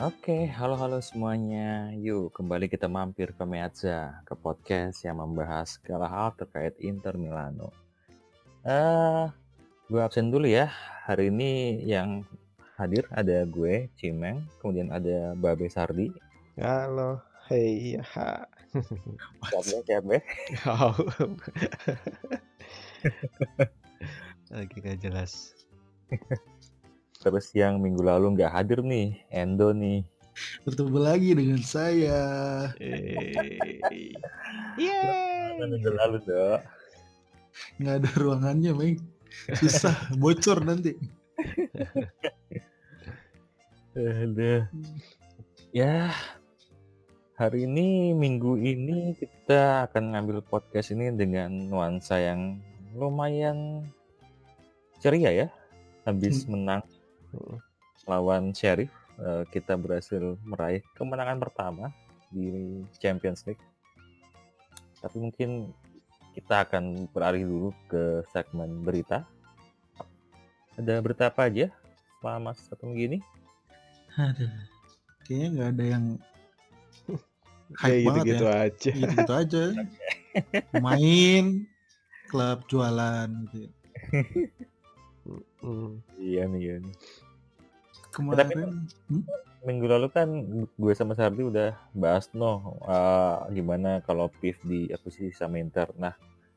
Oke, halo-halo semuanya. Yuk, kembali kita mampir ke Meazza, ke podcast yang membahas segala hal terkait Inter Milano. Eh, gue absen dulu ya. Hari ini yang hadir ada gue, Cimeng, kemudian ada Babe Sardi. Halo, hei, ha. Siap ya, Be? Oh. Lagi gak jelas. Terus yang minggu lalu nggak hadir nih, Endo nih. Bertemu lagi dengan saya. Mana minggu lalu, Dok? Nggak ada ruangannya, Meng. Susah, bocor nanti. Aduh. Ya, hari ini, minggu ini kita akan ngambil podcast ini dengan nuansa yang lumayan ceria ya. Habis menang lawan Sheriff, eh, kita berhasil meraih kemenangan pertama di Champions League. Tapi mungkin kita akan beralih dulu ke segmen berita. Ada berita apa aja selama satu minggu ini? Aduh. Kayaknya nggak ada yang ya hype banget gitu-gitu ya. aja. Gitu-gitu aja. Main, klub jualan gitu. Hmm. Iya nih, iya nih. Kemarin, hmm? minggu lalu kan gue sama Sardi udah bahas no eh, gimana kalau PIF diakuisisi sama Inter. Nah,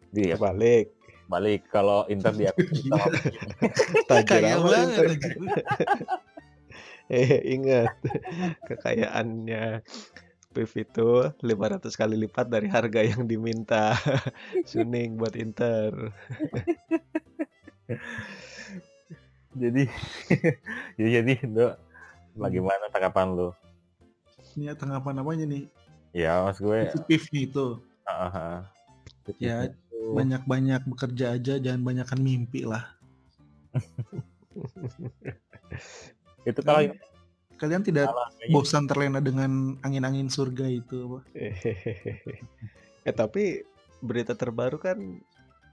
di Balik. balik kalau Inter diakuisisi sama Tajir kaya amat banget. Inter. Eh, ingat kekayaannya PIF itu 500 kali lipat dari harga yang diminta Suning buat Inter. jadi ya jadi Dok, bagaimana tanggapan lu? Ini tanggapan apanya nih? Ya, mas gue Positifnya itu. ah, ah. Ya, Itu- Banyak-banyak bekerja aja, jangan banyakkan mimpi lah. itu kalau ini Kalian tidak kayaknya. bosan terlena dengan angin-angin surga itu apa? eh tapi berita terbaru kan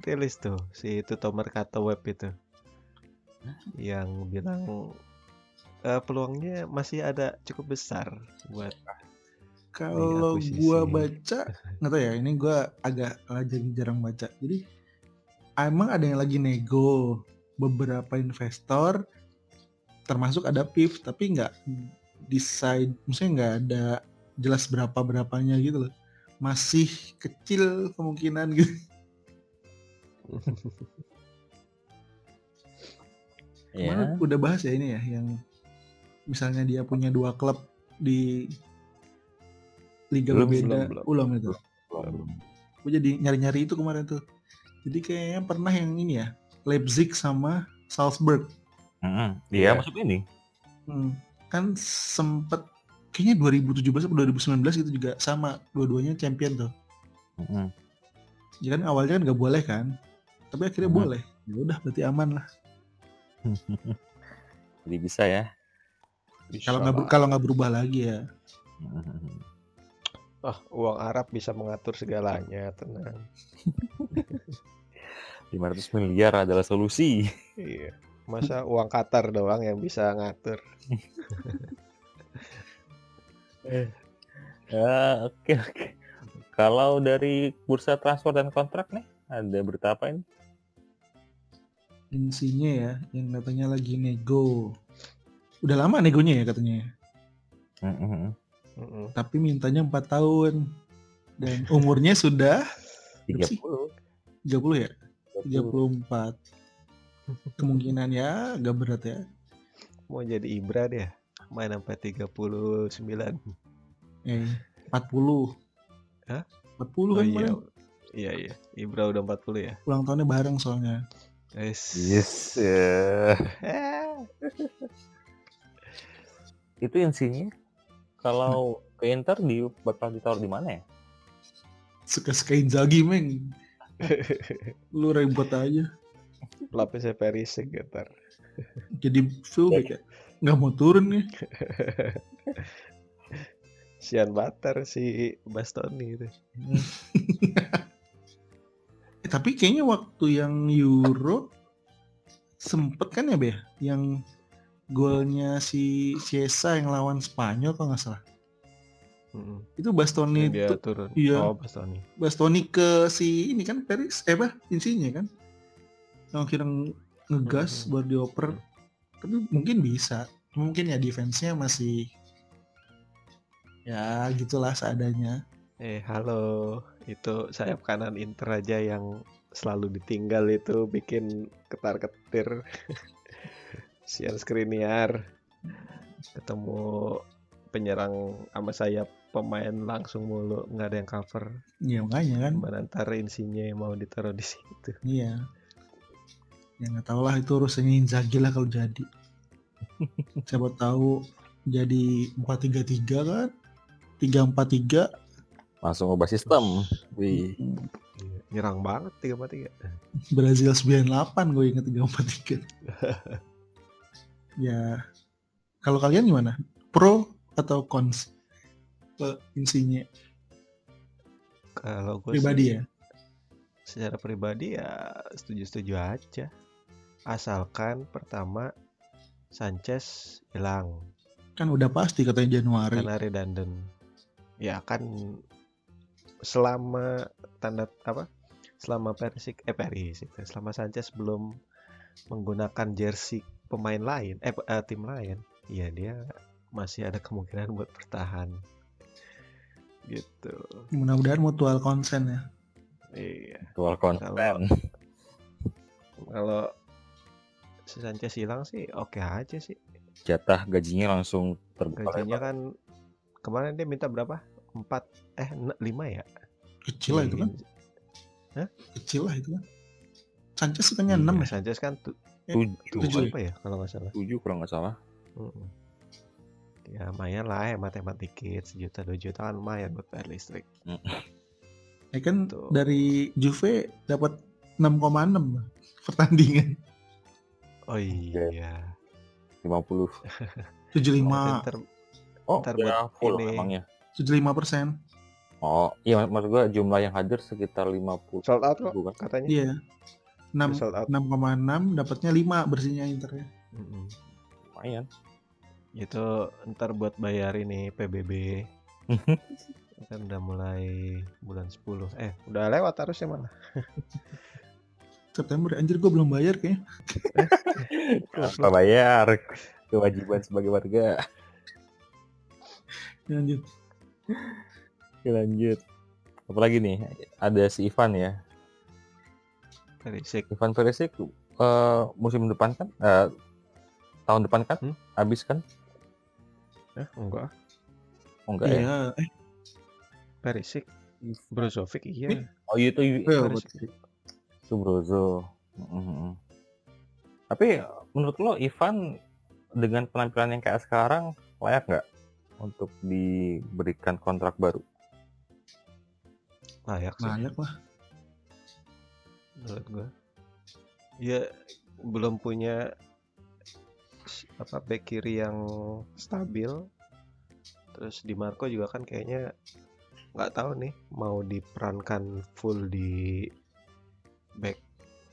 rilis tuh si Tuto Mercato Web itu yang bilang eh, peluangnya masih ada cukup besar buat Kalau gua baca, nggak tahu ya, ini gua agak lagi jarang baca. Jadi emang ada yang lagi nego beberapa investor, termasuk ada PIF, tapi nggak decide, maksudnya nggak ada jelas berapa berapanya gitu loh. Masih kecil kemungkinan gitu. Kemarin udah bahas ya ini ya, yang misalnya dia punya dua klub di liga Belum, berbeda, belum, belum. ulang itu. Belum. gue jadi nyari-nyari itu kemarin tuh jadi kayaknya pernah yang ini ya Leipzig sama Salzburg Mm-mm. Iya, Iya. masuk ini. Hmm, kan sempet kayaknya 2017 atau 2019 itu juga sama dua-duanya champion tuh Mm-mm. ya kan awalnya kan nggak boleh kan tapi akhirnya Hmm. boleh ya udah berarti aman lah Jadi bisa ya. kalau nggak kalau nggak berubah lagi ya ah uang Arab bisa mengatur segalanya tenang 500 miliar adalah solusi. iya masa uang Qatar doang yang bisa ngatur Ya, oke oke. Kalau dari bursa transfer dan kontrak nih, ada berita apa ini? Insinya ya yang katanya lagi nego. Udah lama negonya ya katanya Mm-mm. Mm-mm. tapi mintanya empat tahun. Dan umurnya sudah 30. 30 ya? 34 kemungkinan ya agak berat ya. Mau jadi Ibra dia main sampai 39 eh 40 Hah? 40 oh kan iya. kemarin? Iya iya. Ibra udah 40 ya? Ulang tahunnya bareng soalnya Yes. Yes. ya. Itu insinya kalau ke Inter di bakal ditaruh di mana ya? suka-suka Inzaghi meng lu ribet aja lapisnya Perisic getar jadi fullback ya nggak mau turun nih Sian Batar si Bastoni itu. Eh, tapi kayaknya waktu yang Euro sempet kan ya Be yang golnya si Ciesa yang lawan Spanyol kalau nggak salah. Mm-mm. Itu Bastoni dia turun. iya. Oh, Bastoni. Bastoni ke si ini kan Peris eh apa insinya kan yang kira ngegas Hmm. baru dioper tapi mungkin bisa mungkin ya defense-nya masih ya gitulah seadanya Eh, halo. Itu sayap kanan Inter aja yang selalu ditinggal itu bikin ketar-ketir. Sian Skriniar. Ketemu penyerang sama sayap pemain langsung mulu nggak ada yang cover. Ya makanya kan. Manantara insinya yang mau ditaruh di situ. Iya. Ya nggak tahu lah itu urusannya Inzaghi lah kalau jadi. Siapa tahu jadi 4-3-3 kan? 3-4-3 Langsung ubah sistem. Wih. Iya, nyerang banget tiga tiga. Brazil 98 gue inget 3-4-3 ya kalau kalian gimana? Pro atau cons? Ke insinya. Kalau gue pribadi ya? secara pribadi ya setuju-setuju aja. Asalkan pertama Sanchez hilang. Kan udah pasti katanya Januari. Karena redundant ya kan selama tanda apa? Selama Perisik eh Perisik selama Sanchez belum menggunakan jersey pemain lain eh, eh, tim lain ya dia masih ada kemungkinan buat bertahan. Gitu. Mudah-mudahan mutual consent ya. Iya. Dual konten. kalau si Sanchez hilang sih oke aja sih. Jatah gajinya langsung terbuka gajinya lebar. kan kemarin dia minta berapa empat eh lima ya kecil lah itu kan kecil lah itu kan Sanchez katanya Iya, 6 ya Sanchez kan tu- Tujuh. Tujuh. apa ya kalau nggak salah Tujuh kalau nggak salah. Mm-mm. ya lumayan lah hemat-hemat dikit sejuta dua juta kan lumayan buat bayar listrik ya kan Tuh. dari Juve dapat 6,6 pertandingan oh iya 50. 75 Ntar Oh, Ntar buat full ini. emangnya. 75 persen Oh, iya mak- maksud gua jumlah yang hadir sekitar 50 sold out kok bukan? katanya iya 6 sold out 6,6 dapatnya 5 bersihnya Inter ya Mm-mm. Lumayan. itu ntar buat bayar ini PBB kan udah mulai bulan 10 eh udah lewat harusnya malah September anjir gue belum bayar kayaknya Apa bayar? Kewajiban sebagai warga. Lanjut Oke, lanjut. Apalagi nih? Ada si Ivan ya. Perisik Ivan Perisic eh, musim depan kan? eh, tahun depan kan? Hmm? Habis kan? eh enggak Oh enggak ya? iya eh Perisik Brozovic iya Oh iya itu iya, Perisik. itu Brozo. Tapi menurut lo Ivan dengan penampilan yang kayak sekarang layak nggak untuk diberikan kontrak baru? layak sih layak lah menurut gua ya belum punya apa back kiri yang stabil terus di Marco juga kan kayaknya nggak tahu nih mau diperankan full di back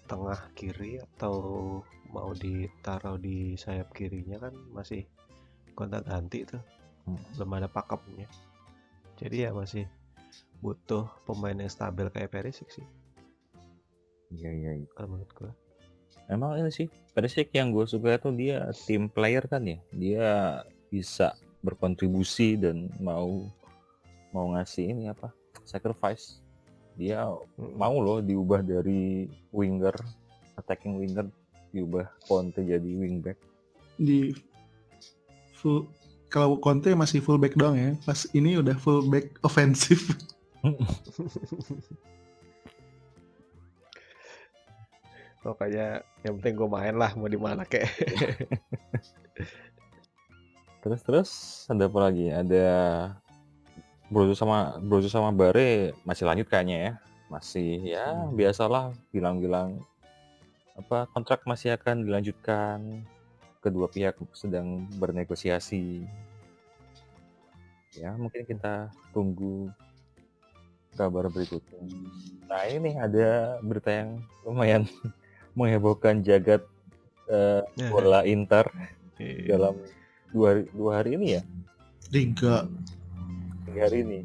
tengah kiri atau mau ditaruh di sayap kirinya kan masih gonta ganti tuh. Belum ada pakemnya jadi ya masih butuh pemain yang stabil kayak Perisic sih Iya iya. iya. kalau menurut gua Emang ini sih Perisic yang gue suka tuh dia team player kan ya. Dia bisa berkontribusi dan mau mau ngasih ini apa sacrifice. Dia Mm-mm. mau loh diubah dari winger attacking winger diubah Conte jadi wingback. di full kalau Conte masih full back doang ya pas ini udah full back ofensif Pokoknya yang penting gue main lah mau di mana kek. Terus terus ada apa lagi? Ada Brozo sama Brozo sama Bare masih lanjut kayaknya ya. Masih ya Hmm. biasalah bilang-bilang apa kontrak masih akan dilanjutkan. Kedua pihak sedang bernegosiasi. Ya, mungkin kita tunggu kabar berikutnya. Nah, ini nih ada berita yang lumayan menghebohkan jagat Ya, bola Inter. Dalam dua hari, dua hari ini ya Tiga. tiga hari ini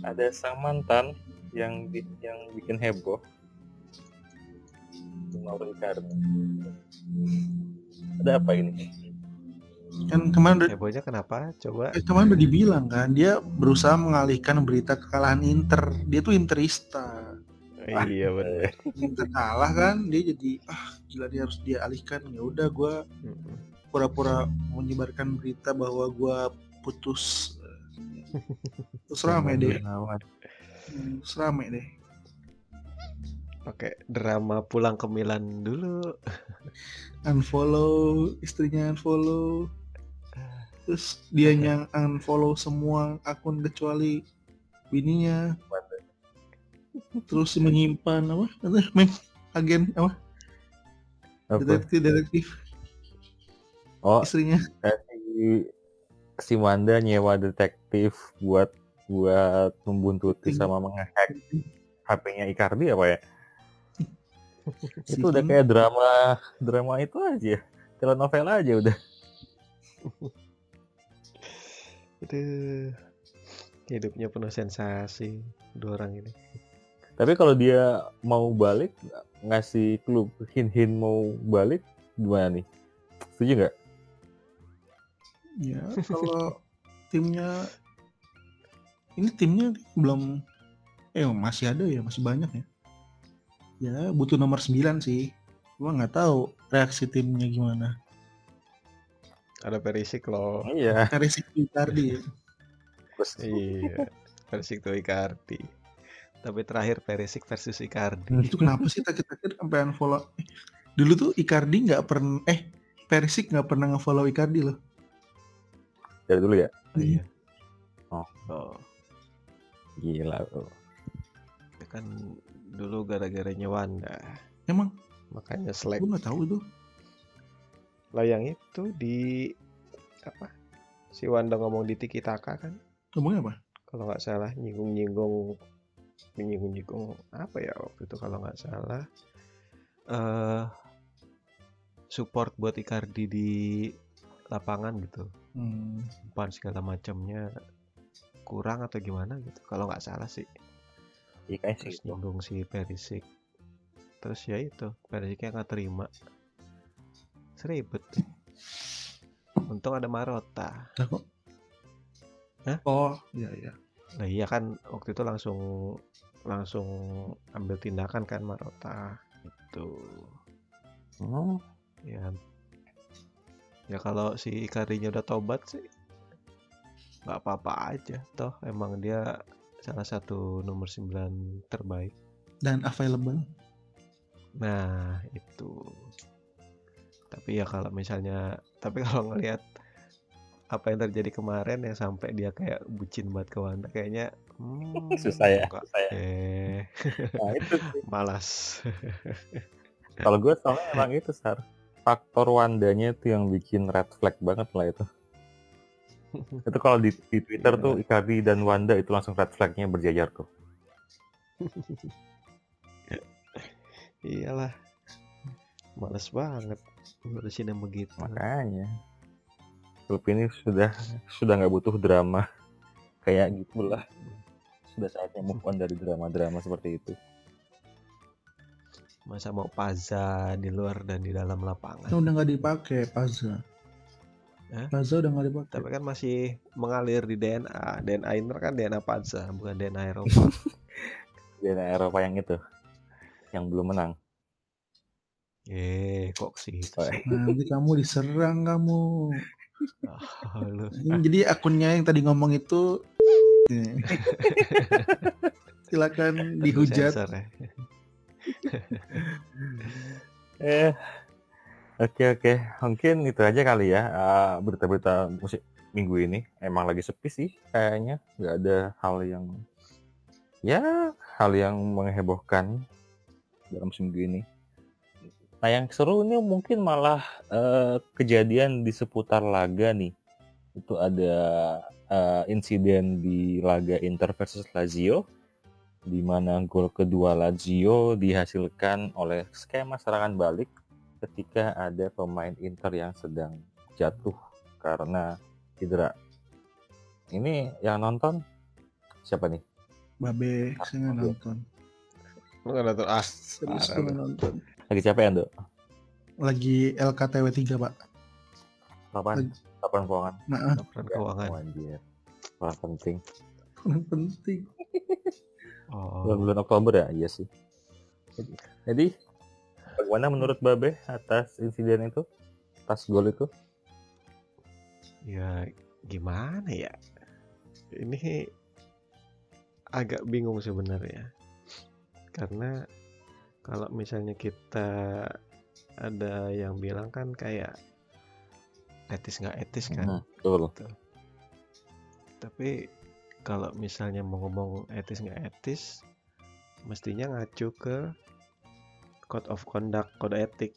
ada sang mantan yang yang bikin heboh Mauro Icardi ada apa ini Kan kemarin udah, Hebohnya kenapa? Coba. eh, kemarin udah dibilang kan dia berusaha mengalihkan berita kekalahan Inter. Dia tuh Interista. Iya benar. Inter kalah kan, dia jadi ah gila dia harus dia alihkan. Ya udah gua Mm-mm. pura-pura menyebarkan berita bahwa gua putus. Terus rame deh. Hmm, Terus rame deh. Pakai drama pulang ke Milan dulu. Unfollow istrinya unfollow. Terus dia yang unfollow semua akun kecuali bininya. Terus menyimpan apa? Agen apa? Apa? Detektif detektif Oh, istrinya. si, si Wanda nyewa detektif buat buat membuntuti sama menghack HP-nya Icardi apa ya? Si itu udah kayak drama drama itu aja. Telenovela aja udah. Aduh. Hidupnya penuh sensasi dua orang ini. Tapi kalau dia mau balik ngasih clue hint-hint mau balik gimana nih? Setuju nggak? Ya kalau timnya ini timnya belum eh masih ada ya masih banyak ya. Ya butuh nomor 9 sih. Gua nggak tahu reaksi timnya gimana. Ada Perisik loh. Iya. Karisik Icardi ya. Iya. Perisik tuh Icardi. Tapi terakhir Perisik versus Icardi. Itu kenapa sih terakhir-terakhir sampai unfollow? Eh, dulu tuh Icardi nggak pernah eh Perisic nggak pernah nge-follow Icardi loh. dari dulu ya. Iya. Oh. Oh. Gila tuh. itu Kan dulu gara-garanya Wanda. Emang Makanya selek. gue nggak tahu itu. Lah yang itu di apa? Si Wanda ngomong di Tiki Taka kan? Ngomongnya apa? Kalau nggak salah nyinggung-nyinggung menyinggung-nyinggung apa ya waktu itu kalau nggak salah eh support buat Icardi di lapangan gitu. Hmm. Umpan segala macamnya kurang atau gimana gitu. Kalau nggak salah sih. Iya kayaknya sih Terus gitu. nyinggung si Perisik. Terus ya itu Perisiknya nggak terima. Seribet. Untung ada Marota. Kok? Hah? Oh, iya iya. Nah iya kan waktu itu langsung langsung ambil tindakan kan Marota itu Hmm, ya ya kalau si Icardi-nya udah tobat sih nggak apa-apa aja toh emang dia salah satu nomor 9 terbaik Dan available. nah itu tapi ya kalau misalnya tapi kalau ngelihat apa yang terjadi kemarin ya sampai dia kayak bucin banget ke Wanda kayaknya hmm, Susah ya, nggak susah ya. eh Nah itu sih. malas Kalau gue soalnya emang itu Sar. Faktor Wandanya itu yang bikin red flag banget lah itu. itu kalau di, di Twitter Iya. tuh Icardi dan Wanda itu langsung red flagnya berjajar tuh. iyalah males banget ngurusin yang begitu Makanya klub ini sudah sudah nggak butuh drama kayak gitulah. Sudah saatnya move on dari drama-drama seperti itu. masa mau paza di luar dan di dalam lapangan Kan udah nggak dipakai Paza. Hah? Paza udah nggak dipakai. tapi kan masih mengalir di DNA DNA Inter kan DNA Paza bukan DNA Eropa Dan Eropa yang itu yang belum menang. eh kok sih Oh, eh. Nanti kamu diserang kamu. Ah, lu. Jadi akunnya yang tadi ngomong itu silakan dihujat. Sensor ya. Eh, oke oke, mungkin itu aja kali ya eh, berita-berita musik minggu ini. Emang lagi sepi sih kayaknya, nggak ada hal yang ya hal yang menghebohkan dalam seminggu ini. Nah yang seru ini mungkin malah eh, kejadian di seputar laga nih. Itu ada eh, insiden di laga Inter versus Lazio di mana gol kedua Lazio dihasilkan oleh skema serangan balik ketika ada pemain Inter yang sedang jatuh karena cedera. Ini yang nonton siapa nih? Babe, saya nggak nonton. Lu nggak nonton ah Serius gue nggak nonton. Lagi capek ya, Dok? Lagi LKTW 3 pak. Lapan, lapan keuangan. Nah, laporan keuangan. Oh, anjir. Wah, penting. penting. Oh, Bulan-bulan Oktober ya? Iya sih. Jadi, bagaimana menurut Babe atas insiden itu? Atas gol itu? ya gimana ya? Ini agak bingung sebenarnya. Karena kalau misalnya kita ada yang bilang kan kayak etis nggak etis kan. Hmm, betul. Tapi kalau misalnya mau ngomong etis nggak etis, mestinya ngacu ke code of conduct, kode etik,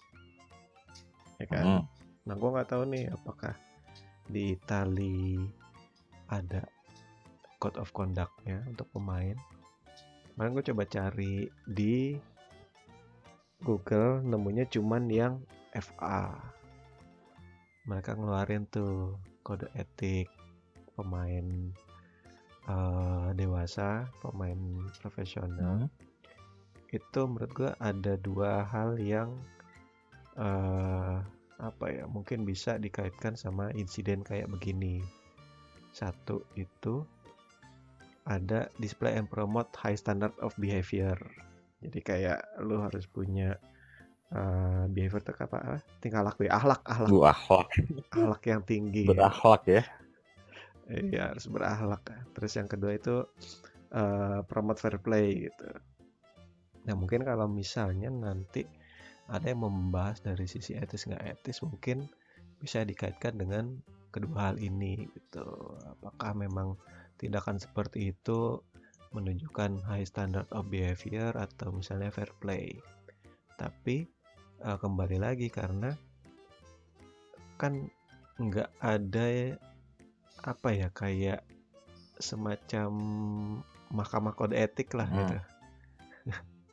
ya kan? Hmm. Nah, gue nggak tahu nih apakah di Itali ada code of conduct-nya untuk pemain. Kemarin gue coba cari di Google, nemunya cuman yang FA. Mereka ngeluarin tuh kode etik pemain eh, dewasa, pemain profesional Hmm. Itu menurut gua ada dua hal yang eh apa ya mungkin bisa dikaitkan sama insiden kayak begini satu itu ada display and promote high standard of behavior jadi kayak lu harus punya eh, behavior itu apa ah, tingkah laku ya ahlak ahlak Bu akhlak, ahlak yang tinggi berakhlak ya. Iya harus berakhlak. ya. Terus yang kedua itu eh, promote fair play gitu. Nah mungkin kalau misalnya nanti ada yang membahas dari sisi etis nggak etis mungkin bisa dikaitkan dengan kedua hal ini gitu. Apakah memang tindakan seperti itu menunjukkan high standard of behavior atau misalnya fair play. Tapi eh, kembali lagi karena kan nggak ada apa ya kayak semacam mahkamah kode etik lah Hmm. gitu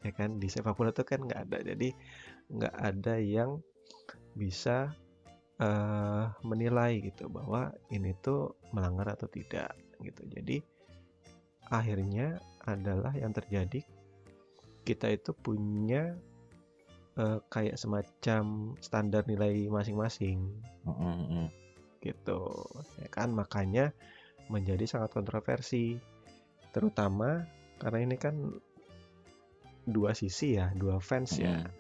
ya kan? Di sepak bola tuh kan nggak ada. Jadi nggak ada yang bisa eh, menilai gitu bahwa ini tuh melanggar atau tidak gitu. Jadi akhirnya adalah yang terjadi kita itu punya eh, kayak semacam standar nilai masing-masing. Hmm, hmm, hmm. gitu ya kan? Makanya menjadi sangat kontroversi terutama karena ini kan dua sisi ya dua fans ya. Hmm.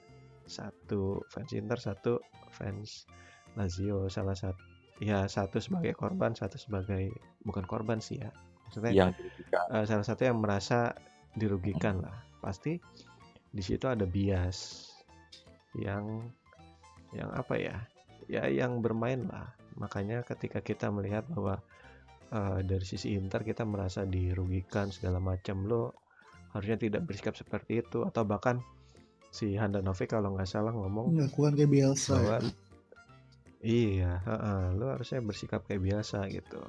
satu fans Inter satu fans Lazio. Salah satu ya satu sebagai korban satu sebagai bukan korban sih ya. Maksudnya Yang dirugikan. eh, salah satu yang merasa dirugikan lah. Pasti di situ ada bias yang yang apa ya? Ya yang bermain lah. Makanya ketika kita melihat bahwa eh, dari sisi Inter kita merasa dirugikan segala macam lo harusnya tidak bersikap seperti itu. Atau bahkan si Handanovic kalau nggak salah ngomong Ngakuan kayak biasa. bahwa ya. iya heeh, lo harusnya bersikap kayak biasa gitu.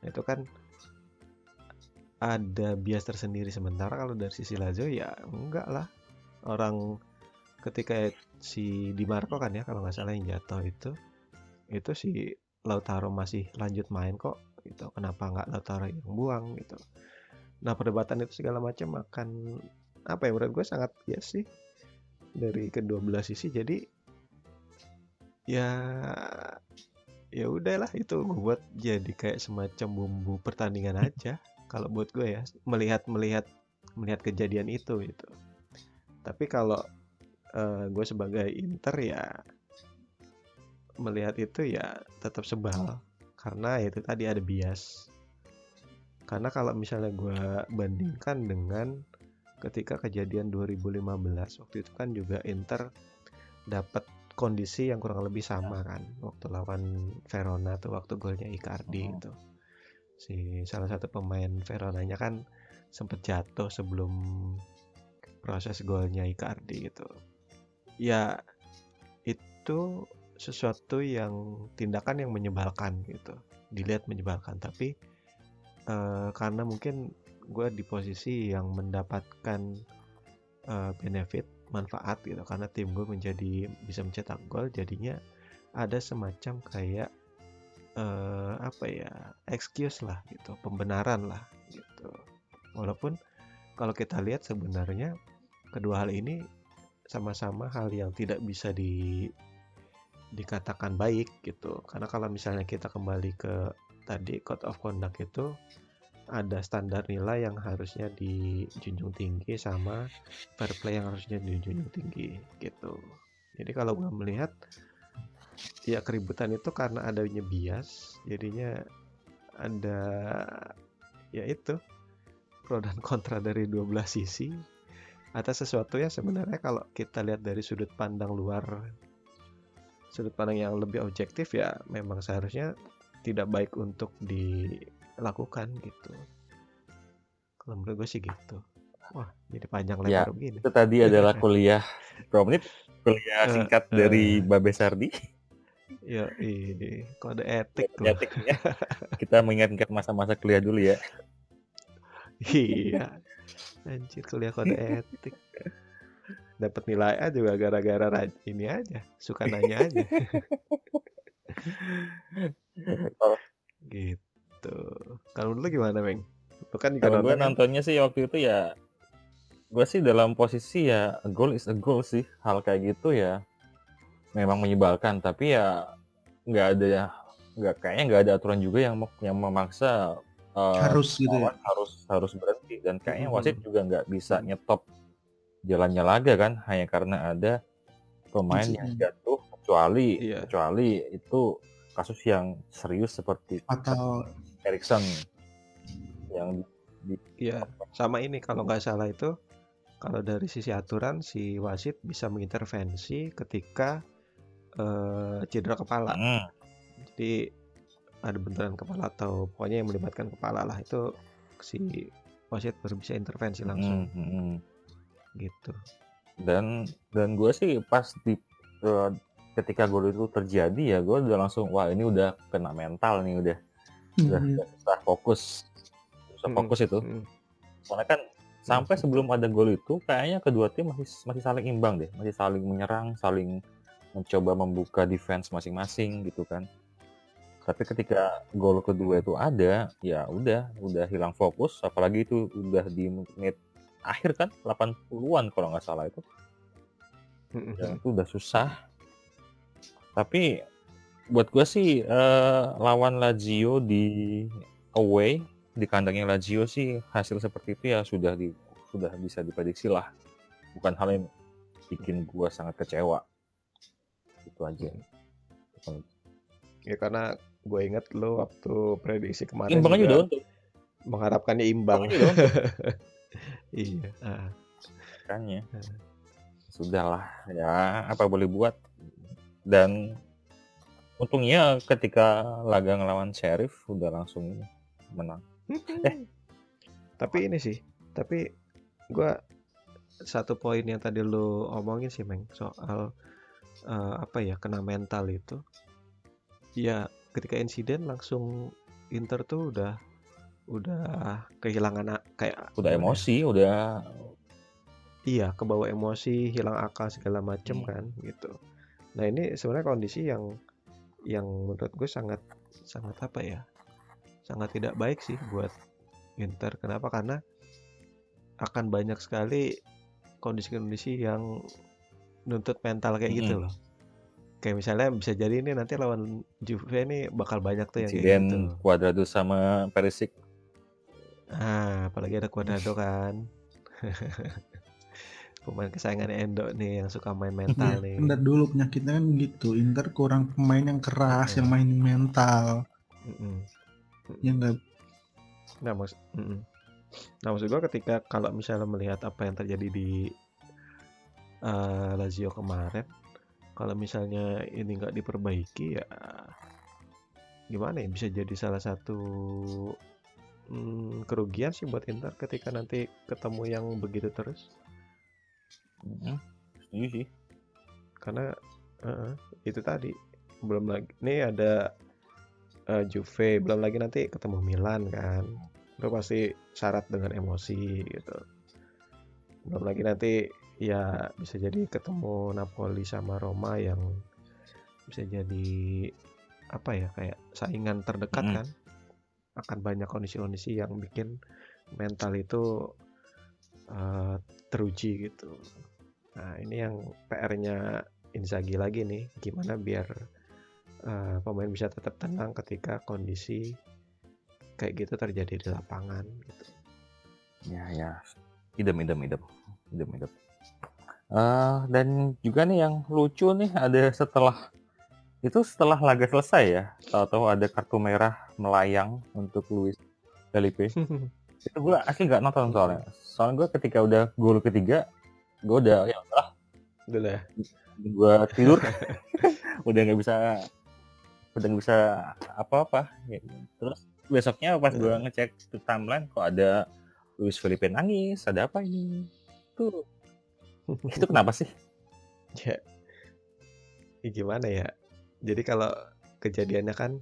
Nah, itu kan ada bias tersendiri. Sementara kalau dari sisi Lazio ya enggak lah. Orang ketika si Di Marco kan ya kalau nggak salah yang jatuh itu itu si Lautaro masih lanjut main kok gitu. Kenapa nggak Lautaro yang buang gitu nah perdebatan itu segala macam akan apa ya menurut gue sangat bias sih. Dari kedua belah sisi jadi ya ya udahlah itu gue buat jadi kayak semacam bumbu pertandingan aja. Kalau buat gue ya melihat melihat melihat kejadian itu gitu. Tapi kalau eh, gue sebagai Inter ya melihat itu ya tetap sebal. Karena ya itu tadi ada bias karena kalau misalnya gue bandingkan dengan ketika kejadian 2015 waktu itu kan juga Inter dapat kondisi yang kurang lebih sama kan waktu lawan Verona tuh waktu golnya Icardi Oh. itu. Si salah satu pemain Veronanya kan sempet jatuh sebelum proses golnya Icardi gitu. Ya itu sesuatu yang tindakan yang menyebalkan gitu. Dilihat menyebalkan tapi eh, karena mungkin gue di posisi yang mendapatkan eh, benefit manfaat gitu. Karena tim gue menjadi bisa mencetak gol jadinya ada semacam kayak eh, apa ya excuse lah gitu pembenaran lah gitu. Walaupun kalau kita lihat sebenarnya kedua hal ini sama-sama hal yang tidak bisa di dikatakan baik gitu. Karena kalau misalnya kita kembali ke tadi code of conduct itu ada standar nilai yang harusnya dijunjung tinggi sama fair play yang harusnya dijunjung tinggi gitu. Jadi kalau gue melihat ya keributan itu karena adanya bias jadinya ada ya itu pro dan kontra dari dua belah sisi atas sesuatu yang sebenarnya kalau kita lihat dari sudut pandang luar sudut pandang yang lebih objektif ya memang seharusnya tidak baik untuk dilakukan gitu kalau menurut gue sih gitu wah jadi panjang Ya, lebar begini Itu tadi adalah kuliah berapa menit? Kuliah Eh, singkat eh. dari Babe Sardi. ya ini kode etik loh Etiknya. Kita mengingat-ingat masa-masa kuliah dulu ya. iya anjir kuliah kode etik dapat nilai A juga gara-gara ini aja suka nanya aja gitu. Kalau dulu gimana Meng lu kan kalau gue nonton nontonnya sih waktu itu ya gue sih dalam posisi ya a goal is a goal sih. Hal kayak gitu ya memang menyebalkan. Tapi ya nggak ada ya nggak kayaknya nggak ada aturan juga yang yang memaksa eh, harus gitu ya? lawan harus harus berhenti. Dan kayaknya Mhm. wasit juga nggak bisa nyetop jalannya laga kan hanya karena ada pemain yang Insiden. jatuh kecuali Iya. kecuali itu kasus yang serius seperti atau Erikson yang Iya sama ini kalau nggak salah itu kalau dari sisi aturan si wasit bisa mengintervensi ketika eh, cedera kepala. Hmm, jadi ada benturan kepala atau pokoknya yang melibatkan kepala lah itu si wasit baru bisa intervensi langsung. hmm, hmm, hmm. gitu. Dan dan gue sih pas di eh, ketika gol itu terjadi ya gue udah langsung wah ini udah kena mental nih udah udah Mhm. susah fokus susah Mm-mm. fokus itu Mm. soalnya kan sampai sebelum ada gol itu kayaknya kedua tim masih masih saling imbang deh masih saling menyerang saling mencoba membuka defense masing-masing gitu kan tapi ketika gol kedua itu ada ya udah udah hilang fokus apalagi itu udah di menit akhir kan 80-an kalau nggak salah itu dan itu udah susah tapi buat gue sih eh, lawan Lazio di away di kandangnya Lazio sih hasil seperti itu ya sudah di sudah bisa diprediksi lah. Bukan hal yang bikin gue sangat kecewa. Itu aja. Ya karena gue inget lo waktu prediksi kemarin imbang aja juga untuk. mengharapkannya imbang. Iya. Makanya. Sudahlah ya apa boleh buat dan untungnya ketika laga ngelawan Sheriff udah langsung menang. Eh. tapi ini sih tapi gua satu poin yang tadi lu omongin sih Meng soal eh, apa ya kena mental itu. Ya ketika insiden langsung Inter tuh udah udah kehilangan kayak udah ya, emosi udah iya kebawa emosi hilang akal segala macem Hmm. kan gitu nah ini sebenarnya kondisi yang yang menurut gue sangat sangat apa ya sangat tidak baik sih buat Inter kenapa? Karena akan banyak sekali kondisi-kondisi yang nuntut mental kayak gitu loh. Kayak misalnya bisa jadi ini nanti lawan Juve ini bakal banyak tuh yang kayak insiden gitu. Cuadrado sama Perisic. Ah apalagi ada Cuadrado kan pemain kesayangannya Endo nih yang suka main mental nih Bentar dulu penyakitnya kan gitu. Inter kurang pemain yang keras, Iya. yang mainin mental. Mm-mm. Ya enggak Nah, maksud, nah maksud gua ketika kalau misalnya melihat apa yang terjadi di eh, Lazio kemarin, kalau misalnya ini nggak diperbaiki ya gimana ya bisa jadi salah satu mm, kerugian sih buat Inter ketika nanti ketemu yang begitu terus, Mm, setuju sih karena eh, itu tadi belum lagi ini ada eh, Juve, belum lagi nanti ketemu Milan kan. Itu pasti syarat dengan emosi gitu. Belum lagi nanti ya bisa jadi ketemu Napoli sama Roma yang bisa jadi apa ya kayak saingan terdekat Mm. kan akan banyak kondisi-kondisi yang bikin mental itu eh, teruji gitu. Nah ini yang PR-nya Inzaghi lagi nih, gimana biar eh, pemain bisa tetap tenang ketika kondisi kayak gitu terjadi di lapangan gitu. Ya, ya. Idem, idem, idem. Idem, idem. Eh, dan juga nih yang lucu nih ada setelah itu setelah laga selesai ya, tahu-tahu ada kartu merah melayang untuk Luis Felipe. Itu gue asli nggak nonton soalnya. Soalnya gue ketika udah gol ketiga, gue udah ya udahlah, Udah lah. gue tidur, udah nggak bisa, udah nggak bisa apa-apa. Ya, Terus besoknya pas gue ngecek ke timeline kok ada Luis Felipe nangis, ada apa ini? Tuh, itu kenapa sih? ya, ya gimana ya? Jadi kalau kejadiannya kan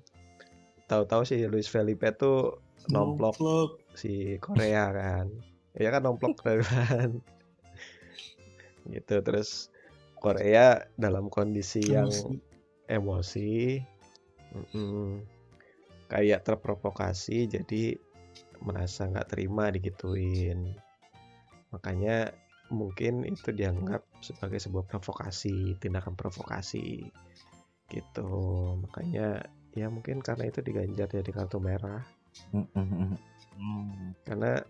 tahu-tahu sih Luis Felipe tuh nomplok Nomplok. si Korea kan. Ya kan nomplok kan. Gitu. Terus Korea dalam kondisi yang Emosi. emosi mm-mm, kayak terprovokasi jadi merasa nggak terima digituin. Makanya mungkin itu dianggap sebagai sebuah provokasi tindakan provokasi gitu. Makanya ya mungkin karena itu diganjar jadi kartu merah. Karena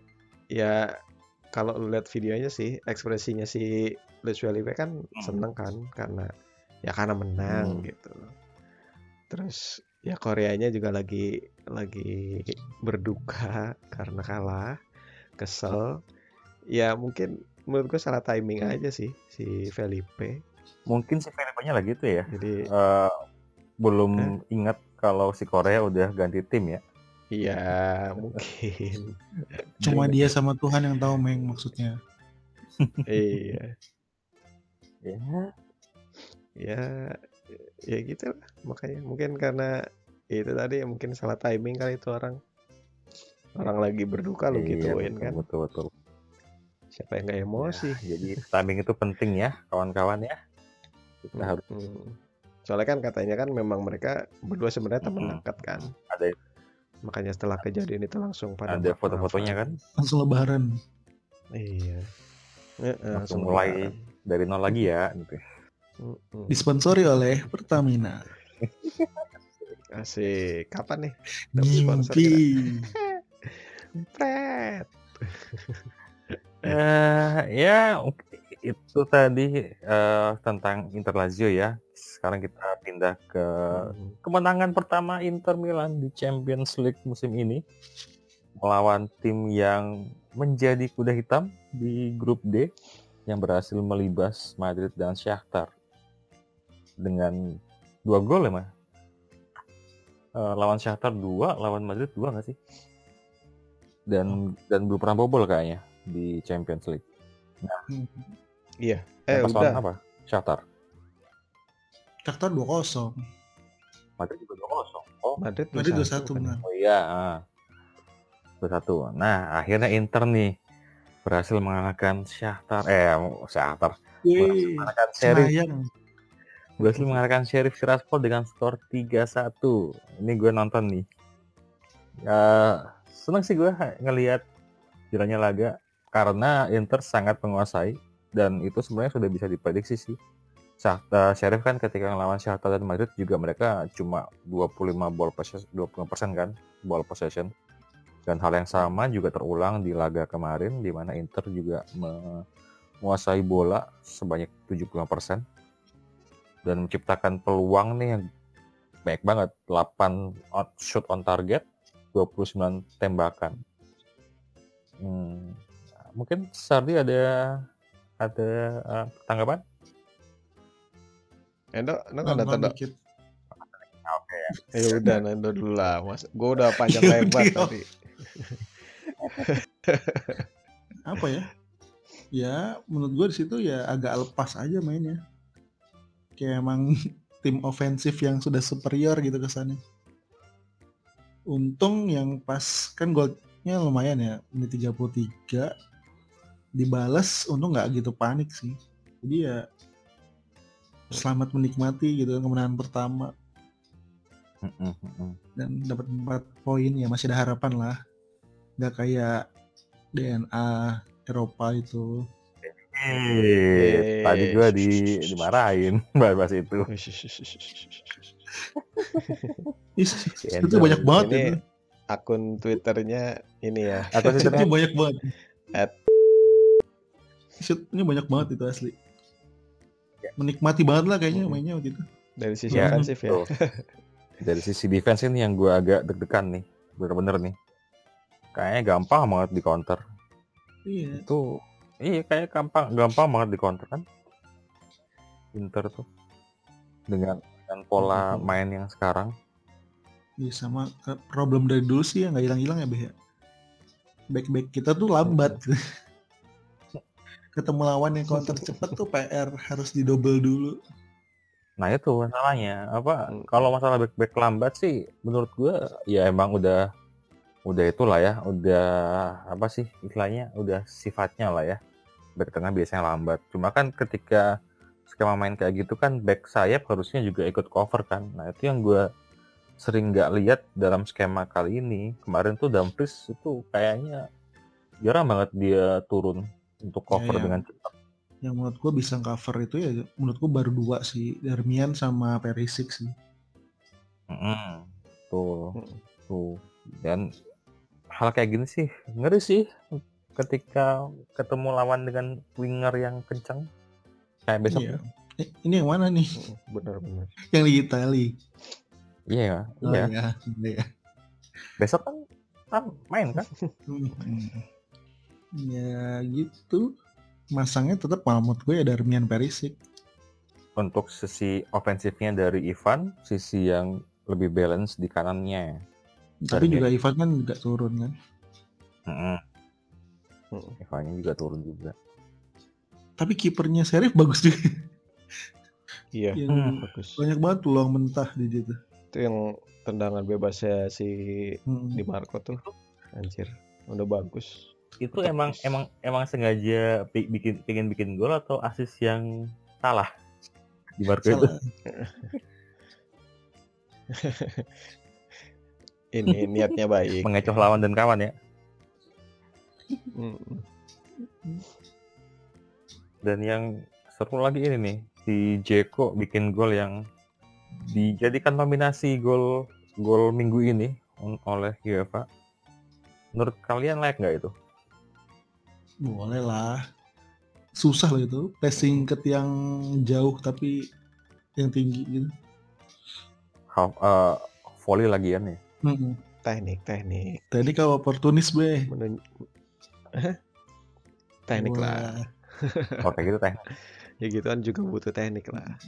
ya kalau lu lihat videonya sih ekspresinya si Luis Felipe kan seneng kan karena ya karena menang Hmm. gitu. Terus ya Koreanya juga lagi lagi berduka karena kalah kesel. Ya mungkin menurut gue salah timing aja sih si Felipe. Mungkin si Felipe-nya lagi itu ya, jadi eh, belum ingat kalau si Korea udah ganti tim ya. Ya mungkin Cuma dia sama Tuhan yang tahu Meng maksudnya. iya Ya, ya ya gitu lah makanya mungkin karena itu tadi mungkin salah timing kali itu orang orang lagi berduka lu iya, gituin betul, kan betul, betul. siapa yang gak emosi Ya, jadi timing itu penting ya, kawan-kawan ya. Kita harus Hmm. soalnya kan katanya kan memang mereka berdua sebenarnya teman Mm-mm. dekat kan ada makanya setelah kejadian itu langsung pada ada foto-fotonya kan Langsung lebaran. iya Heeh, Langsung langsung mulai. lebaran. dari nol lagi ya. Gitu. Mm-mm. Disponsori oleh Pertamina. asik kapan nih sponsor Ngimpi. Pret. Eh, ya oke. itu tadi eh, tentang Inter Lazio ya. Sekarang kita pindah ke Hmm. kemenangan pertama Inter Milan di Champions League musim ini. Melawan tim yang menjadi kuda hitam di grup D yang berhasil melibas Madrid dan Shakhtar dengan dua gol ya mah lawan Shakhtar dua lawan Madrid dua nggak sih? Dan dan belum pernah bobol kayaknya di Champions League. Hmm. iya. eh udah. apa? Shakhtar Shakhtar 2-0. Madrid juga dua kosong oh Madrid Madrid 2-1 2-1 kan ya? benar. Oh iya, ah. satu. Nah, akhirnya Inter nih berhasil mengalahkan Shakhtar. Eh, Shakhtar. Berhasil mengalahkan Sheriff. Berhasil mengalahkan Sheriff Tiraspol dengan skor 3-1. Ini gue nonton nih. Ya, seneng sih gue ngelihat jalannya laga karena Inter sangat menguasai dan itu sebenarnya sudah bisa diprediksi sih. Shakhtar Sheriff kan ketika melawan Shakhtar dan Madrid juga mereka cuma 25 ball possession 25% kan ball possession. Dan hal yang sama juga terulang di laga kemarin di mana Inter juga menguasai bola sebanyak 75% dan menciptakan peluang nih yang banyak banget 8 on, shoot on target 29 tembakan. Hmm, mungkin Sardi ada ada uh, tanggapan Endo, Endo kan ada tanda. dikit. oke ya Ya udah Nando dulu lah, Mas. Gue udah panjang Ya lebar tadi. Apa ya? Ya, menurut gue di situ ya agak lepas aja mainnya. Kayak emang tim ofensif yang sudah superior gitu kesannya. Untung yang pas kan golnya lumayan ya, menit 33 dibalas untung nggak gitu panik sih. Jadi ya selamat menikmati gitu kan kemenangan pertama. Dan dapat 4 poin ya masih ada harapan lah. Nggak kayak DNA Eropa itu. Eh, tadi gua di dimarahin bahas itu. Iya, itu banyak banget Ini akun Twitternya ini ya. Atau itu Twitternya? banyak banget. At- Shootnya banyak banget itu asli menikmati banget lah kayaknya Mm-mm. mainnya waktu itu dari sisi Ya, ofensif ya. Tuh. Dari sisi defense ini yang gua agak deg-degan nih, bener-bener nih. Kayaknya gampang banget di counter. iya Itu iya kayak gampang gampang banget di counter kan. Inter tuh dengan dengan pola Mhm. main yang sekarang. Iya, sama problem dari dulu sih ya nggak hilang-hilang ya Beh ya. Back-back kita tuh lambat. Ketemu lawan yang counter cepet tuh PR harus didouble dulu. Nah itu masalahnya apa kalau masalah back back lambat sih menurut gua ya emang udah udah itulah ya udah apa sih istilahnya udah sifatnya lah ya. Back tengah biasanya lambat. Cuma kan ketika skema main kayak gitu kan back sayap harusnya juga ikut cover kan. Nah itu yang gua sering nggak lihat dalam skema kali ini. Kemarin tuh Dumfries itu kayaknya jarang banget dia turun untuk cover iya. dengan cepat Yang menurut gue bisa cover itu ya menurut gue baru dua sih. Darmian sama Perisic sih. Mm-mm. tuh Mm. tuh dan hal kayak gini sih ngeri sih ketika ketemu lawan dengan winger yang kencang kayak besok Iya. Eh, ini yang mana nih? Benar-benar. Yang di Itali. iya Oh, iya iya. Iya. besok kan kan main kan. Ya gitu. Masangnya tetap menurut gue ya Darmian Perisic. untuk sisi ofensifnya dari Ivan sisi yang lebih balance di kanannya Tapi Darmian. juga Ivan kan juga turun kan. Mm. Ivannya juga turun juga Tapi kipernya Serif bagus juga. Iya, yang Hmm. bagus. banyak banget peluang mentah di situ. Itu yang tendangan bebasnya si Hmm. Di Marco tuh. Anjir, udah bagus. Itu emang emang emang sengaja bikin pengen bikin gol atau asis yang salah di Marco itu. Ini niatnya baik. mengecoh lawan dan kawan ya. Dan yang seru lagi ini nih, si Jeko bikin gol yang dijadikan nominasi gol gol minggu ini oleh UEFA. Menurut kalian layak nggak itu? Boleh lah. Susah loh itu. Passing ke yang jauh tapi yang tinggi gitu. Half, eh, volley lagian ya. Hmm. Teknik, teknik. Tadi kau oportunis be. Menun-? Teknik lah. Oh kayak gitu teh. Ya gitu kan juga butuh teknik lah.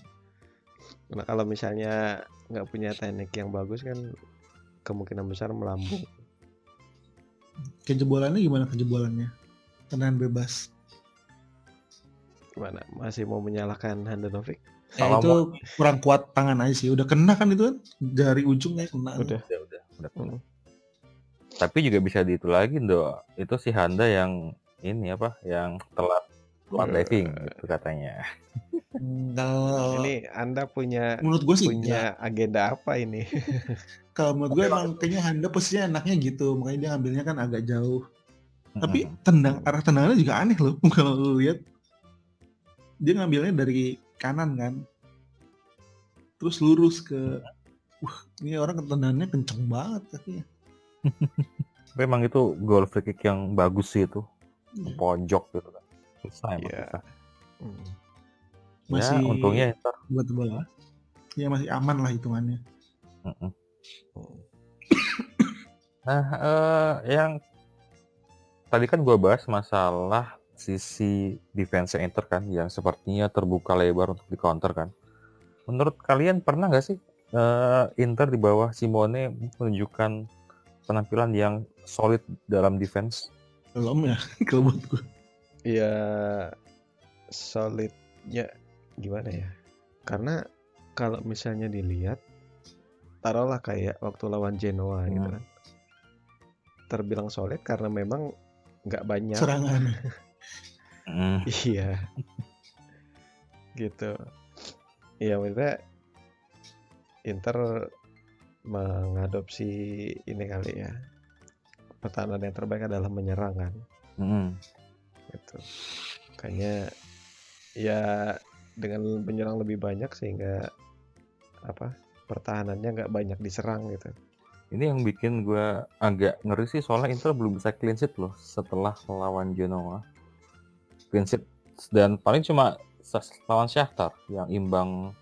Karena kalau misalnya nggak punya teknik yang bagus kan kemungkinan besar melambung. Kejebolannya gimana kejebolannya? Tendangan bebas. Gimana? Masih mau menyalahkan Handanovic? Eh, Kalau itu kurang kuat tangan aja sih. Udah kena kan itu kan? Dari ujungnya kena. Udah. Udah udah udah. Mm. Tapi juga bisa diitu lagi do. Itu si Handa yang ini apa? Yang telat telat diving gitu katanya. Hmm, Kalau Ini Anda punya menurut gue sih enggak. punya agenda apa ini? Kalau menurut gue emang kayaknya Handa posisinya enaknya gitu. Makanya dia ngambilnya kan agak jauh. Tapi tendang arah tendangannya juga aneh loh kalau lu lihat. Dia ngambilnya dari kanan kan. Terus lurus ke Wah, ini orang tendangannya kenceng banget katanya. Tapi emang itu gol free kick yang bagus sih itu. Iya. Pojok gitu kan. Susah emang Iya. susah. Hmm. Masih Ya, untungnya Inter. buat bola. Ya masih aman lah hitungannya. Hmm. Nah, eh, yang tadi kan gua bahas masalah sisi defense Inter kan yang sepertinya terbuka lebar untuk di counter kan. Menurut kalian pernah nggak sih eh, Inter di bawah Simone menunjukkan penampilan yang solid dalam defense? Belum ya kalau buat gue. Ya solidnya gimana ya? Karena kalau misalnya dilihat taruhlah kayak waktu lawan Genoa gitu Hmm. kan. Terbilang solid karena memang nggak banyak. Serangan. Mm, Iya. gitu. Iya maksudnya Inter mengadopsi ini kali ya pertahanan yang terbaik adalah menyerang kan Mm-mm. gitu kayaknya ya dengan menyerang lebih banyak sehingga apa pertahanannya nggak banyak diserang gitu Ini yang bikin gue agak ngeri sih soalnya Inter belum bisa clean sheet loh setelah lawan Genoa. Clean sheet dan paling cuma lawan Shakhtar yang imbang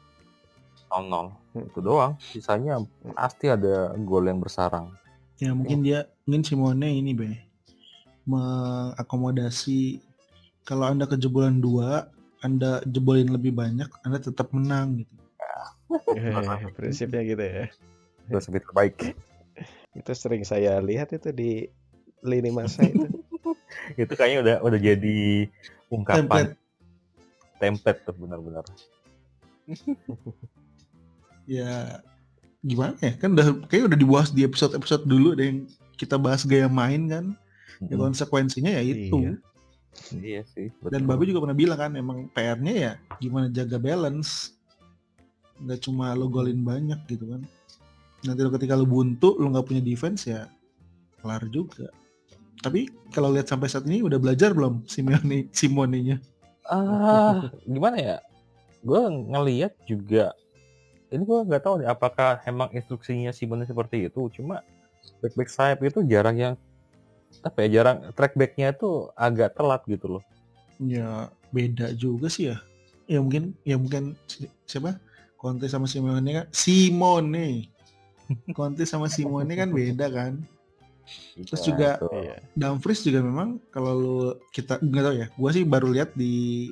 0-0 Hmm. itu doang. Sisanya pasti ada gol yang bersarang. Ya mungkin dia mungkin Simone ini be mengakomodasi kalau anda kejebolan dua, anda jebolin lebih banyak, anda tetap menang gitu. prinsipnya gitu ya Terus lebih terbaik. Itu sering saya lihat itu di lini masa itu itu kayaknya udah udah jadi ungkapan Template. template tuh benar-benar. Ya gimana ya kan udah kayak udah dibahas di episode-episode dulu ada yang kita bahas gaya main kan. Ya Mm-mm. konsekuensinya ya itu. Iya. Iya sih. Dan betul. Babe juga pernah bilang kan emang PR-nya ya gimana jaga balance. Nggak cuma lo golin banyak gitu kan. Nanti ketika lo buntu, lo nggak punya defense ya kelar juga. Tapi kalau lihat sampai saat ini udah belajar belum Simeone Simonenya? Ah, gimana ya? Gue ngeliat juga ini gue nggak tahu nih apakah emang instruksinya Simon seperti itu. Cuma back back sayap itu jarang yang apa ya jarang track backnya itu agak telat gitu loh. Ya beda juga sih ya. Ya mungkin ya mungkin si- siapa? Conte sama Simone kan Simone. Conte sama Simone kan beda kan. Terus Iya, juga- iya Dumfries juga memang kalau lu kita nggak tahu ya. Gua sih baru lihat di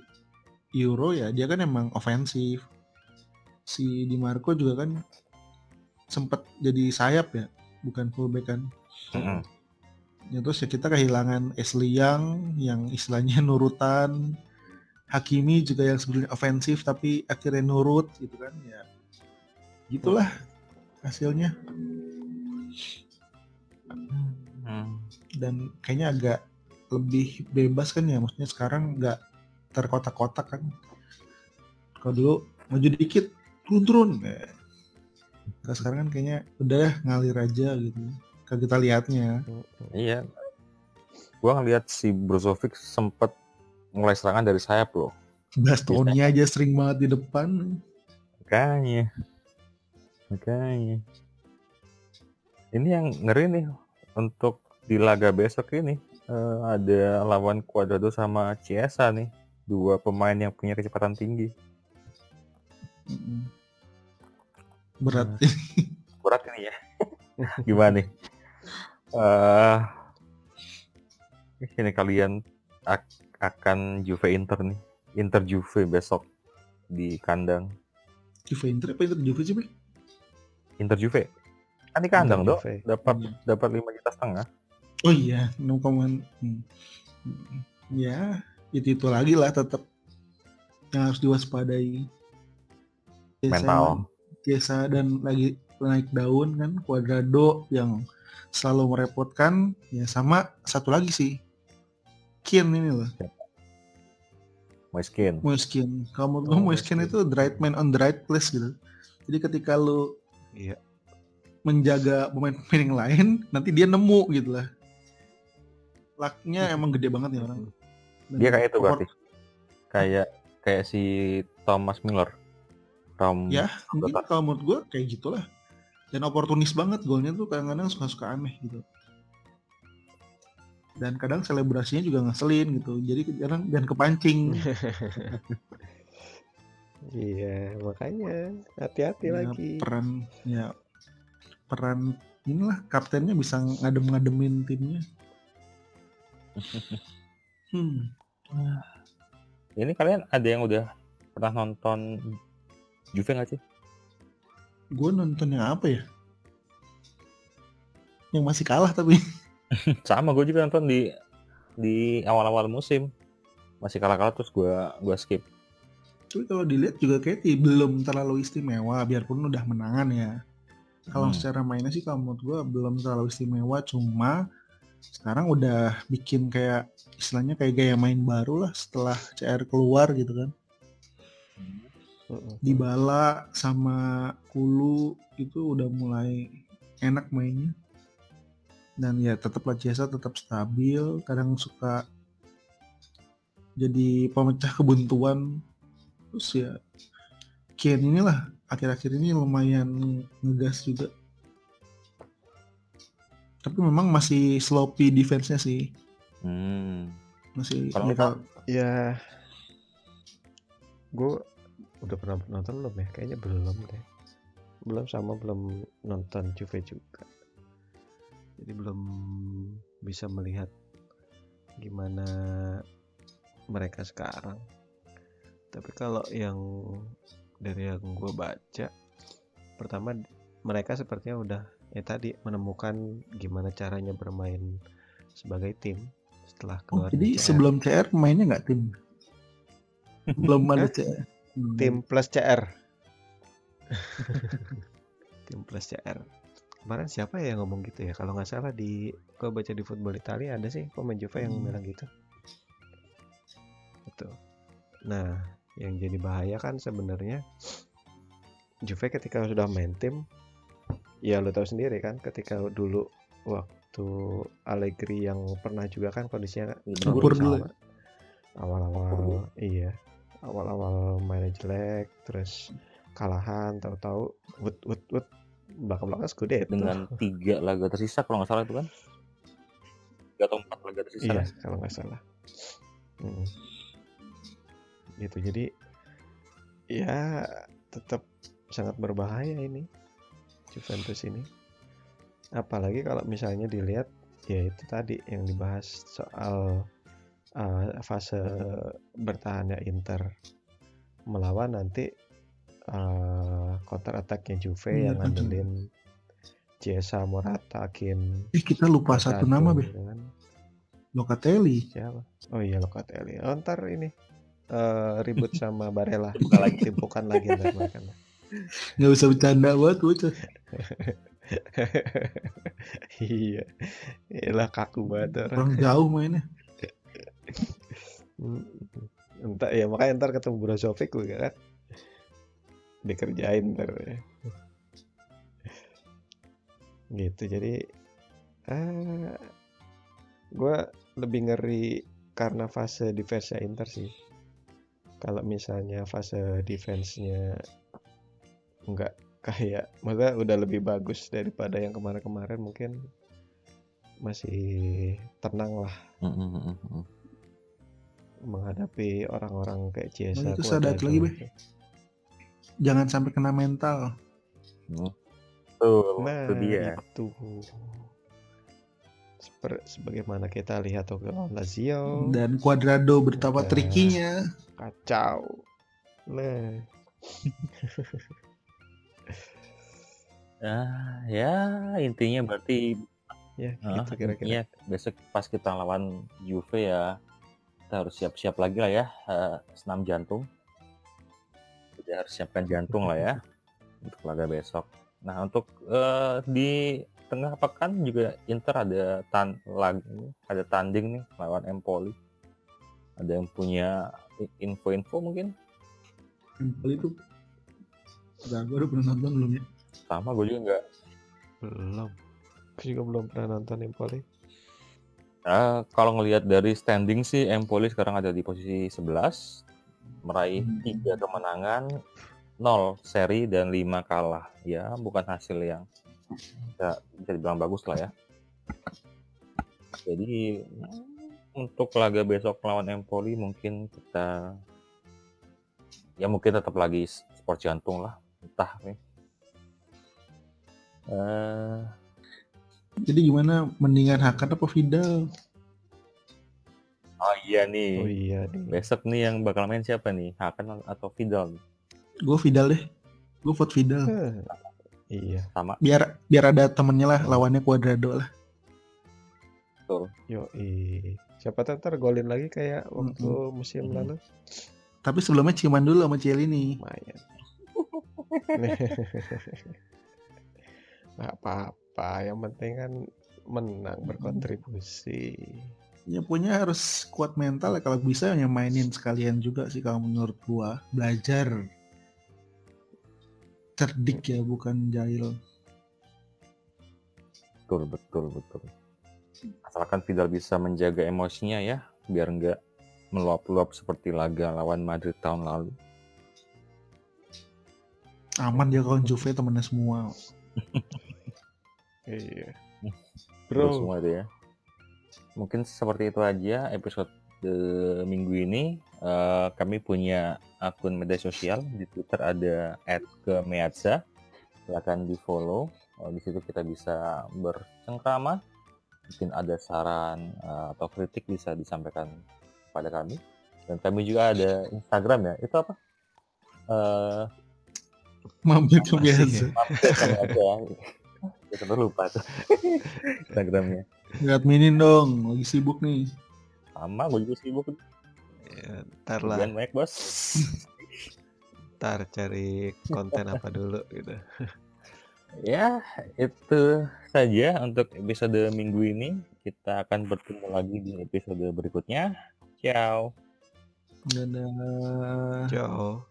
Euro ya dia kan emang ofensif. Si Di Marco juga kan sempat jadi sayap ya, bukan fullback kan. Mm-mm. Ya, terus ya kita kehilangan Ashley Young yang istilahnya nurutan. Hakimi juga yang sebenarnya ofensif tapi akhirnya nurut gitu kan ya. Gitulah hasilnya Hmm. dan kayaknya agak lebih bebas kan ya maksudnya sekarang nggak terkotak-kotak kan. Kalau dulu maju dikit turun-turun. Eh. Kalau sekarang kan kayaknya udah ngalir aja gitu. Kalau kita lihatnya. Iya. Gua ngeliat si Brozovic sempet mulai serangan dari sayap loh. Bastoni aja sering banget di depan. Makanya. Makanya. Ini yang ngeri nih untuk di laga besok ini eh, ada lawan Cuadrado sama Chiesa nih. Dua pemain yang punya kecepatan tinggi. Berat. Berat ini ya. Gimana nih? Eh ini kalian ak- akan Juve Inter nih. Inter Juve besok di kandang. Juve Inter apa Inter Juve sih? Inter Juve. Kan di kandang. Juve. Dapat Iya. dapat 5 juta setengah. Oh iya, 6, hmm. Hmm. Ya, itu itu lagi lah tetap yang harus diwaspadai. Desa- Mental. Desa dan lagi naik daun kan, Cuadrado yang selalu merepotkan. Ya sama satu lagi sih, Kian ini loh, Moiskin. Moiskin. Kalau menurut gue Oh, Moiskin. itu the right man on the right place gitu. Jadi ketika lu Iya. menjaga pemain-pemain yang lain, nanti dia nemu gitu lah. Lucknya emang gede banget nih orang. Dan Dia kayak itu berarti. Kayak kayak si Thomas Miller. Tom Ya, mungkin Betul. kalau menurut gue kayak gitulah. Dan oportunis banget golnya tuh kadang-kadang suka-suka aneh gitu. Dan kadang selebrasinya juga ngeselin gitu. Jadi kadang dan kepancing. iya makanya hati-hati Ya, lagi peran ya peran inilah kaptennya bisa ngadem-ngademin timnya. Hmm. Ini kalian ada yang udah pernah nonton Juve nggak sih? Gue nonton yang apa ya? Yang masih kalah tapi. Sama gue juga nonton di di awal-awal musim. Masih kalah-kalah terus gue gua skip. Tapi kalau dilihat juga kayak ti- belum terlalu istimewa biarpun udah menangan ya. Kalau Hmm. secara mainnya sih kalau menurut gue belum terlalu istimewa cuma sekarang udah bikin kayak istilahnya kayak gaya main baru lah setelah CR keluar gitu kan. Mm-mm. Dybala sama Kulu itu udah mulai enak mainnya. Dan ya tetaplah Chiesa tetap stabil, kadang suka jadi pemecah kebuntuan. Terus ya Kane inilah akhir-akhir ini lumayan ngegas juga. Tapi memang masih sloppy defense-nya sih. Hmm. Masih Kalau bakal- Ya, gue udah pernah nonton belum ya? Kayaknya belum deh. Belum sama belum nonton Juve juga. Jadi belum bisa melihat gimana mereka sekarang. Tapi kalau yang dari yang gue baca, pertama mereka sepertinya udah ya tadi menemukan gimana caranya bermain sebagai tim setelah Oh, keluar jadi dari CR. sebelum CR mainnya nggak tim? Belum ada CR. Hmm. tim plus CR tim plus CR kemarin siapa ya yang ngomong gitu ya kalau nggak salah di gue baca di football Italia ada sih pemain Juve yang Hmm. bilang gitu itu nah yang jadi bahaya kan sebenarnya. Juve ketika sudah main tim ya lo tahu sendiri kan ketika dulu waktu Allegri yang pernah juga kan kondisinya Campur buruk dulu. awal-awal iya. Awal-awal mainnya jelek terus kalahan tahu-tahu wut wut wut. Belakang-belakang Scudetto. Dengan tiga laga tersisa kalau nggak salah itu kan. Tiga atau empat laga tersisa. iya kalau nggak salah. Gitu jadi ya tetap sangat berbahaya ini Juventus ini apalagi kalau misalnya dilihat ya itu tadi yang dibahas soal uh, fase bertahannya Inter melawan nanti uh, counter attacknya Juve Iya, yang kan. ngandelin Chiesa, Morata, Kane, Eh, kita lupa satu nama, Be. gitu kan. Locatelli. Siapa? Oh iya Locatelli. Oh, ntar ini eh ribut sama Barella. Bukan lagi. Timpukan lagi ntar. Nggak bisa bercanda banget, bocah. iya. Iyalah kaku banget orang. Jauh mainnya. Mm, Entah ya makanya ntar ketemu Brozovic juga kan. Dikerjain ntar. ya. Gitu jadi ah gue lebih ngeri karena fase defense Inter sih. Kalau misalnya fase defense-nya nggak kayak maksudnya udah lebih bagus daripada yang kemarin-kemarin mungkin masih tenang lah Mm, menghadapi orang-orang kayak Chiesa. Oh, itu Cuadrado lagi, Be. Jangan sampai kena mental. Tuh, Nah, itu dia. itu. Seper- sebagaimana kita lihat waktu lawan Lazio, Dan Cuadrado betapa trikinya. kacau. Nah, Ah, ya intinya berarti ya ah, gitu kira-kira. intinya besok pas kita lawan Juve ya kita harus siap-siap lagi lah ya eh, senam jantung. Kita harus siapkan jantung lah ya untuk laga besok. Nah untuk eh, di tengah pekan juga Inter ada tan lag- ada tanding nih lawan Empoli. Ada yang punya info-info mungkin? Empoli itu Udah, gue udah pernah nonton belum ya? Sama gue juga nggak Belum. Aku juga belum pernah nonton Empoli. Eh, kalau ngelihat dari standing sih Empoli sekarang ada di posisi 11 meraih Hmm. tiga kemenangan 0 seri dan 5 kalah ya bukan hasil yang bisa, bisa dibilang bagus lah ya jadi mm, untuk laga besok melawan Empoli mungkin kita ya mungkin tetap lagi sport jantung lah entah nih Eh, Jadi gimana mendingan Hakan apa Vidal? oh iya nih Oh iya nih. besok nih yang bakal main siapa nih Hakan atau Vidal Gue Vidal deh. Gue vote Vidal. Iya, sama Biar biar ada temennya lah lawannya Cuadrado lah. yo Siapa tahu ntar golin lagi kayak waktu musim Mm-mm. lalu. Tapi sebelumnya ciuman dulu sama Cielini. Lumayan. Nggak apa-apa, yang penting kan menang berkontribusi. Ya punya harus kuat mental ya kalau bisa yang mainin sekalian juga sih kalau menurut gua belajar cerdik ya, bukan jahil. Betul betul betul. Asalkan Vidal bisa menjaga emosinya ya, biar nggak meluap-luap seperti laga lawan Madrid tahun lalu. Aman dia kawan Juve temennya semua. Iya. Bro. Bro, semua itu ya. Mungkin seperti itu aja episode eh, minggu ini. Eh, kami punya akun media sosial di Twitter ada @kemeatsa. Silakan di follow. di situ kita bisa bercengkrama. Mungkin ada saran eh, atau kritik bisa disampaikan pada kami. Dan kami juga ada Instagram ya. Itu apa? Eh, Mampir ke Apa sih biasa. ya? mampir. Ya, kita lupa tuh Instagramnya. Nggak adminin dong, lagi sibuk nih. Sama, gue juga sibuk. ya, ntar lah, banyak bos. ntar cari konten apa dulu gitu. ya, itu saja untuk episode minggu ini. Kita akan bertemu lagi di episode berikutnya. Ciao. Dadah. Ciao.